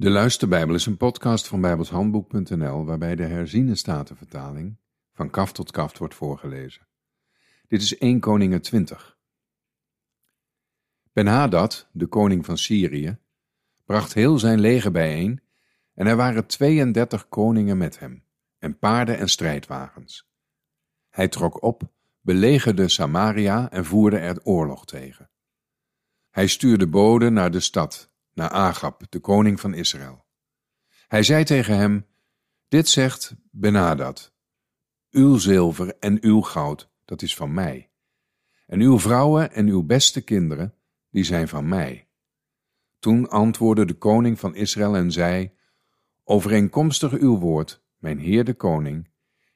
De Luisterbijbel is een podcast van bijbelshandboek.nl waarbij de herziene statenvertaling van kaft tot kaft wordt voorgelezen. Dit is 1 Koningen 20. Ben-Hadad, de koning van Syrië, bracht heel zijn leger bijeen en er waren 32 koningen met hem en paarden en strijdwagens. Hij trok op, belegerde Samaria en voerde er oorlog tegen. Hij stuurde boden naar de stad naar Agab, de koning van Israël. Hij zei tegen hem, dit zegt Benadad, uw zilver en uw goud, dat is van mij. En uw vrouwen en uw beste kinderen, die zijn van mij. Toen antwoordde de koning van Israël en zei, overeenkomstig uw woord, mijn heer de koning,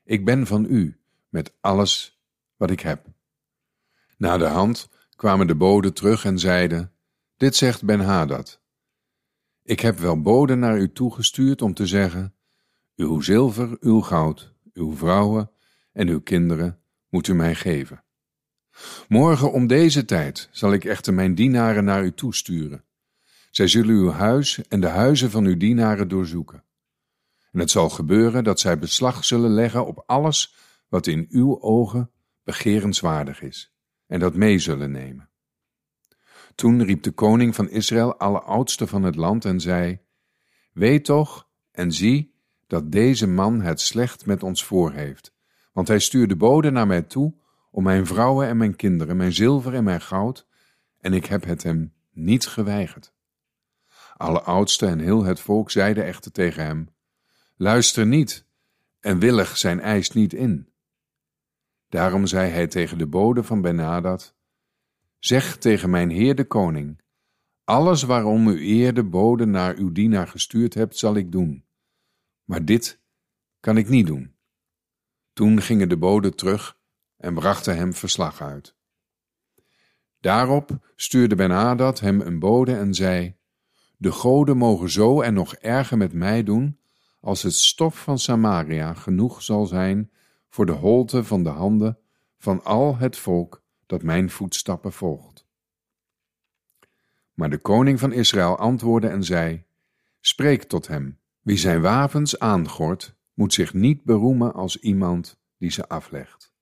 ik ben van u, met alles wat ik heb. Na de hand kwamen de boden terug en zeiden, dit zegt Ben-Hadad, ik heb wel boden naar u toegestuurd om te zeggen: Uw zilver, uw goud, uw vrouwen en uw kinderen moet u mij geven. Morgen om deze tijd zal ik echter mijn dienaren naar u toesturen. Zij zullen uw huis en de huizen van uw dienaren doorzoeken. En het zal gebeuren dat zij beslag zullen leggen op alles wat in uw ogen begerenswaardig is, en dat mee zullen nemen. Toen riep de koning van Israël alle oudsten van het land en zei: Weet toch en zie dat deze man het slecht met ons voor heeft, want hij stuurde boden naar mij toe om mijn vrouwen en mijn kinderen, mijn zilver en mijn goud, en ik heb het hem niet geweigerd. Alle oudsten en heel het volk zeiden echter tegen hem: Luister niet en willig zijn eis niet in. Daarom zei hij tegen de bode van Benadad: Zeg tegen mijn heer de koning, alles waarom u eer de bode naar uw dienaar gestuurd hebt, zal ik doen. Maar dit kan ik niet doen. Toen gingen de boden terug en brachten hem verslag uit. Daarop stuurde Ben-Hadad hem een bode en zei, De goden mogen zo en nog erger met mij doen, als het stof van Samaria genoeg zal zijn voor de holte van de handen van al het volk dat mijn voetstappen volgt. Maar de koning van Israël antwoordde en zei: Spreek tot hem. Wie zijn wapens aangort, moet zich niet beroemen als iemand die ze aflegt.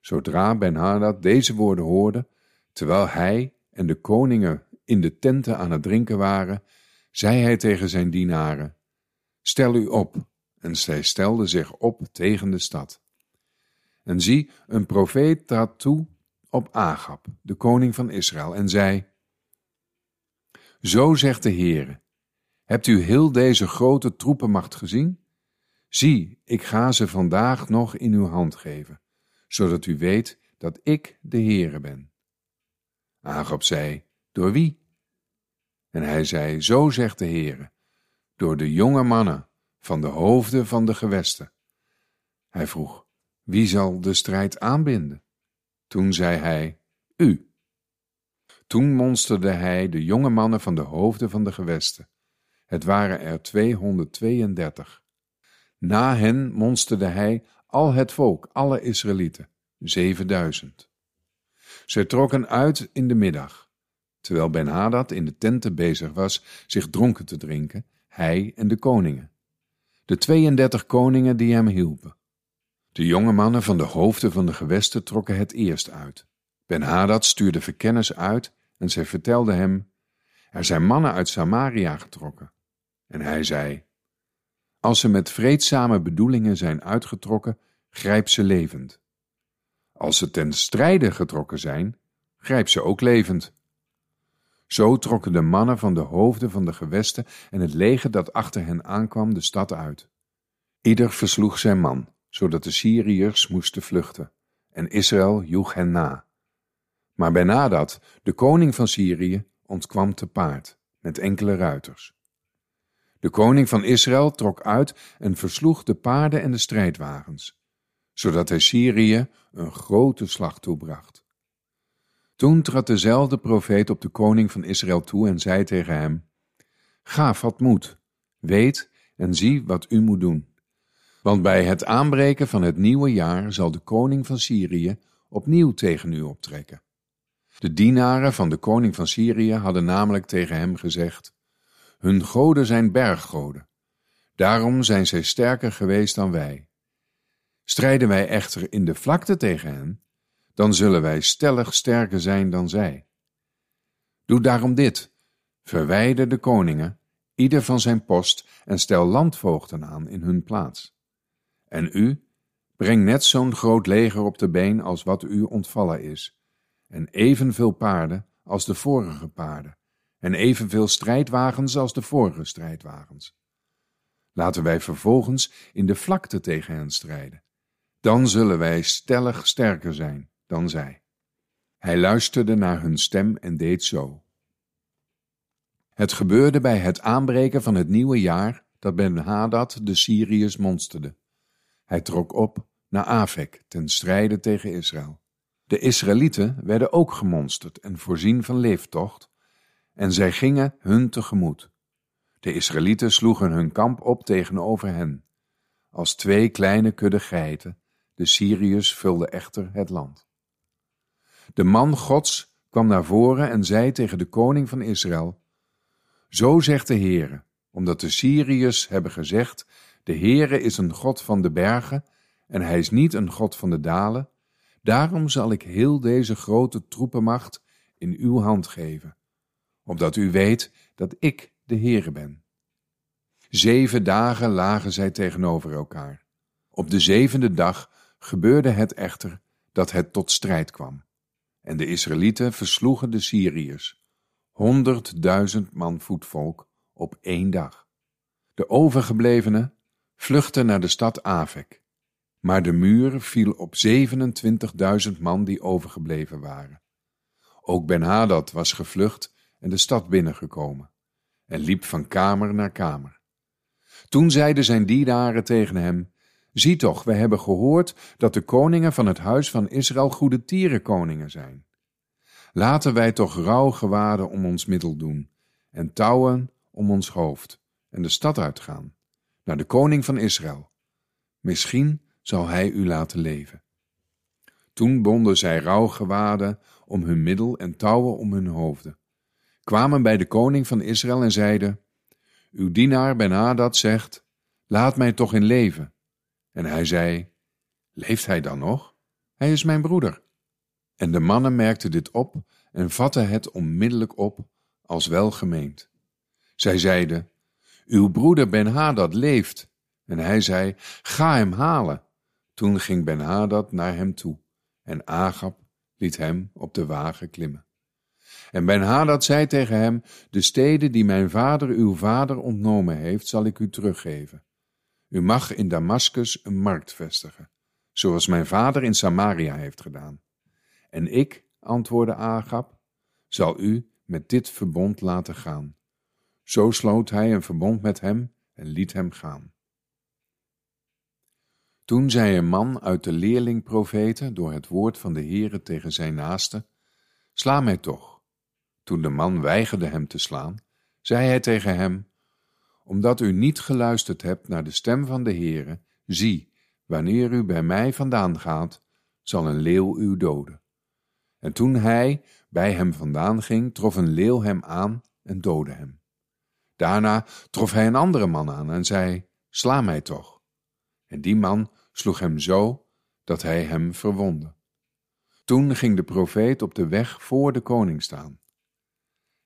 Zodra Ben-Hadad deze woorden hoorde, terwijl hij en de koningen in de tenten aan het drinken waren, zei hij tegen zijn dienaren: Stel u op. En zij stelden zich op tegen de stad. En zie, een profeet trad toe op Agab, de koning van Israël, en zei: Zo zegt de Heere: Hebt u heel deze grote troepenmacht gezien? Zie, ik ga ze vandaag nog in uw hand geven, zodat u weet dat ik de Heere ben. Agab zei: Door wie? En hij zei: Zo zegt de Heere: Door de jonge mannen van de hoofden van de gewesten. Hij vroeg: Wie zal de strijd aanbinden? Toen zei hij, U. Toen monsterde hij de jonge mannen van de hoofden van de gewesten. Het waren er 232. Na hen monsterde hij al het volk, alle Israëlieten, 7000. Zij trokken uit in de middag, terwijl Ben-Hadad in de tenten bezig was zich dronken te drinken, hij en de koningen. De 32 koningen die hem hielpen. De jonge mannen van de hoofden van de gewesten trokken het eerst uit. Ben-Hadad stuurde verkenners uit en zij vertelden hem, er zijn mannen uit Samaria getrokken. En hij zei, als ze met vreedzame bedoelingen zijn uitgetrokken, grijp ze levend. Als ze ten strijde getrokken zijn, grijp ze ook levend. Zo trokken de mannen van de hoofden van de gewesten en het leger dat achter hen aankwam de stad uit. Ieder versloeg zijn man zodat de Syriërs moesten vluchten, en Israël joeg hen na. Maar Benadad, de koning van Syrië, ontkwam te paard, met enkele ruiters. De koning van Israël trok uit en versloeg de paarden en de strijdwagens, zodat hij Syrië een grote slag toebracht. Toen trad dezelfde profeet op de koning van Israël toe en zei tegen hem: Ga, vat moed, weet en zie wat u moet doen. Want bij het aanbreken van het nieuwe jaar zal de koning van Syrië opnieuw tegen u optrekken. De dienaren van de koning van Syrië hadden namelijk tegen hem gezegd: Hun goden zijn berggoden. Daarom zijn zij sterker geweest dan wij. Strijden wij echter in de vlakte tegen hen, dan zullen wij stellig sterker zijn dan zij. Doe daarom dit: verwijder de koningen, ieder van zijn post, en stel landvoogden aan in hun plaats. En u, breng net zo'n groot leger op de been als wat u ontvallen is, en evenveel paarden als de vorige paarden, en evenveel strijdwagens als de vorige strijdwagens. Laten wij vervolgens in de vlakte tegen hen strijden. Dan zullen wij stellig sterker zijn dan zij. Hij luisterde naar hun stem en deed zo. Het gebeurde bij het aanbreken van het nieuwe jaar dat Ben-Hadad de Syriërs monsterde. Hij trok op naar Afek ten strijde tegen Israël. De Israëlieten werden ook gemonsterd en voorzien van leeftocht, en zij gingen hun tegemoet. De Israëlieten sloegen hun kamp op tegenover hen. Als twee kleine kudde geiten, de Syriërs vulden echter het land. De man Gods kwam naar voren en zei tegen de koning van Israël: Zo zegt de Heere, omdat de Syriërs hebben gezegd: De Heere is een God van de bergen en hij is niet een God van de dalen. Daarom zal ik heel deze grote troepenmacht in uw hand geven, opdat u weet dat ik de Heere ben. Zeven dagen lagen zij tegenover elkaar. Op de zevende dag gebeurde het echter dat het tot strijd kwam. En de Israëlieten versloegen de Syriërs, honderdduizend man voetvolk, op één dag. De overgeblevenen vluchtten naar de stad Avek, maar de muur viel op 27.000 man die overgebleven waren. Ook Ben-Hadad was gevlucht en de stad binnengekomen en liep van kamer naar kamer. Toen zeiden zijn dienaren tegen hem, Zie toch, we hebben gehoord dat de koningen van het huis van Israël goede tierenkoningen zijn. Laten wij toch rouwgewaden om ons middel doen en touwen om ons hoofd en de stad uitgaan, naar de koning van Israël. Misschien zal hij u laten leven. Toen bonden zij rouwgewaden om hun middel en touwen om hun hoofden, kwamen bij de koning van Israël en zeiden, Uw dienaar Ben-Hadad zegt, laat mij toch in leven. En hij zei, leeft hij dan nog? Hij is mijn broeder. En de mannen merkten dit op en vatten het onmiddellijk op als welgemeend. Zij zeiden, uw broeder Ben-Hadad leeft. En hij zei, ga hem halen. Toen ging Ben-Hadad naar hem toe en Agab liet hem op de wagen klimmen. En Ben-Hadad zei tegen hem, de steden die mijn vader uw vader ontnomen heeft, zal ik u teruggeven. U mag in Damaskus een markt vestigen, zoals mijn vader in Samaria heeft gedaan. En ik, antwoordde Agab, zal u met dit verbond laten gaan. Zo sloot hij een verbond met hem en liet hem gaan. Toen zei een man uit de leerlingprofeten door het woord van de Heere tegen zijn naaste, Sla mij toch. Toen de man weigerde hem te slaan, zei hij tegen hem, Omdat u niet geluisterd hebt naar de stem van de Heere, zie, wanneer u bij mij vandaan gaat, zal een leeuw u doden. En toen hij bij hem vandaan ging, trof een leeuw hem aan en doodde hem. Daarna trof hij een andere man aan en zei, Sla mij toch. En die man sloeg hem zo dat hij hem verwondde. Toen ging de profeet op de weg voor de koning staan.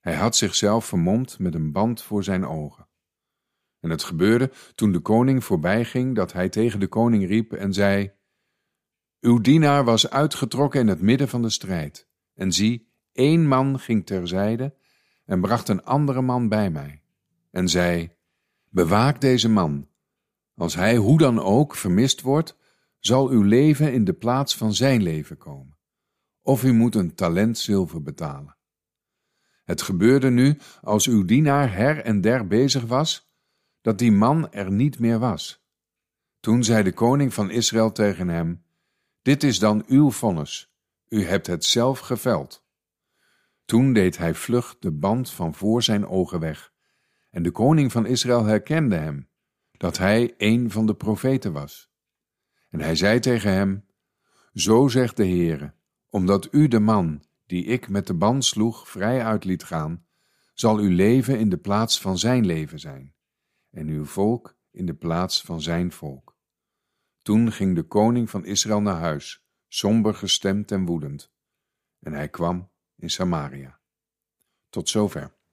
Hij had zichzelf vermomd met een band voor zijn ogen. En het gebeurde toen de koning voorbij ging dat hij tegen de koning riep en zei: Uw dienaar was uitgetrokken in het midden van de strijd. En zie, één man ging terzijde en bracht een andere man bij mij. En zei: Bewaak deze man. Als hij hoe dan ook vermist wordt, zal uw leven in de plaats van zijn leven komen. Of u moet een talent zilver betalen. Het gebeurde nu, als uw dienaar her en der bezig was, dat die man er niet meer was. Toen zei de koning van Israël tegen hem: Dit is dan uw vonnis, u hebt het zelf geveld. Toen deed hij vlug de band van voor zijn ogen weg, en de koning van Israël herkende hem, dat hij een van de profeten was. En hij zei tegen hem: Zo zegt de Heere, omdat u de man die ik met de band sloeg vrij uit liet gaan, zal uw leven in de plaats van zijn leven zijn, en uw volk in de plaats van zijn volk. Toen ging de koning van Israël naar huis, somber gestemd en woedend, en hij kwam in Samaria. Tot zover.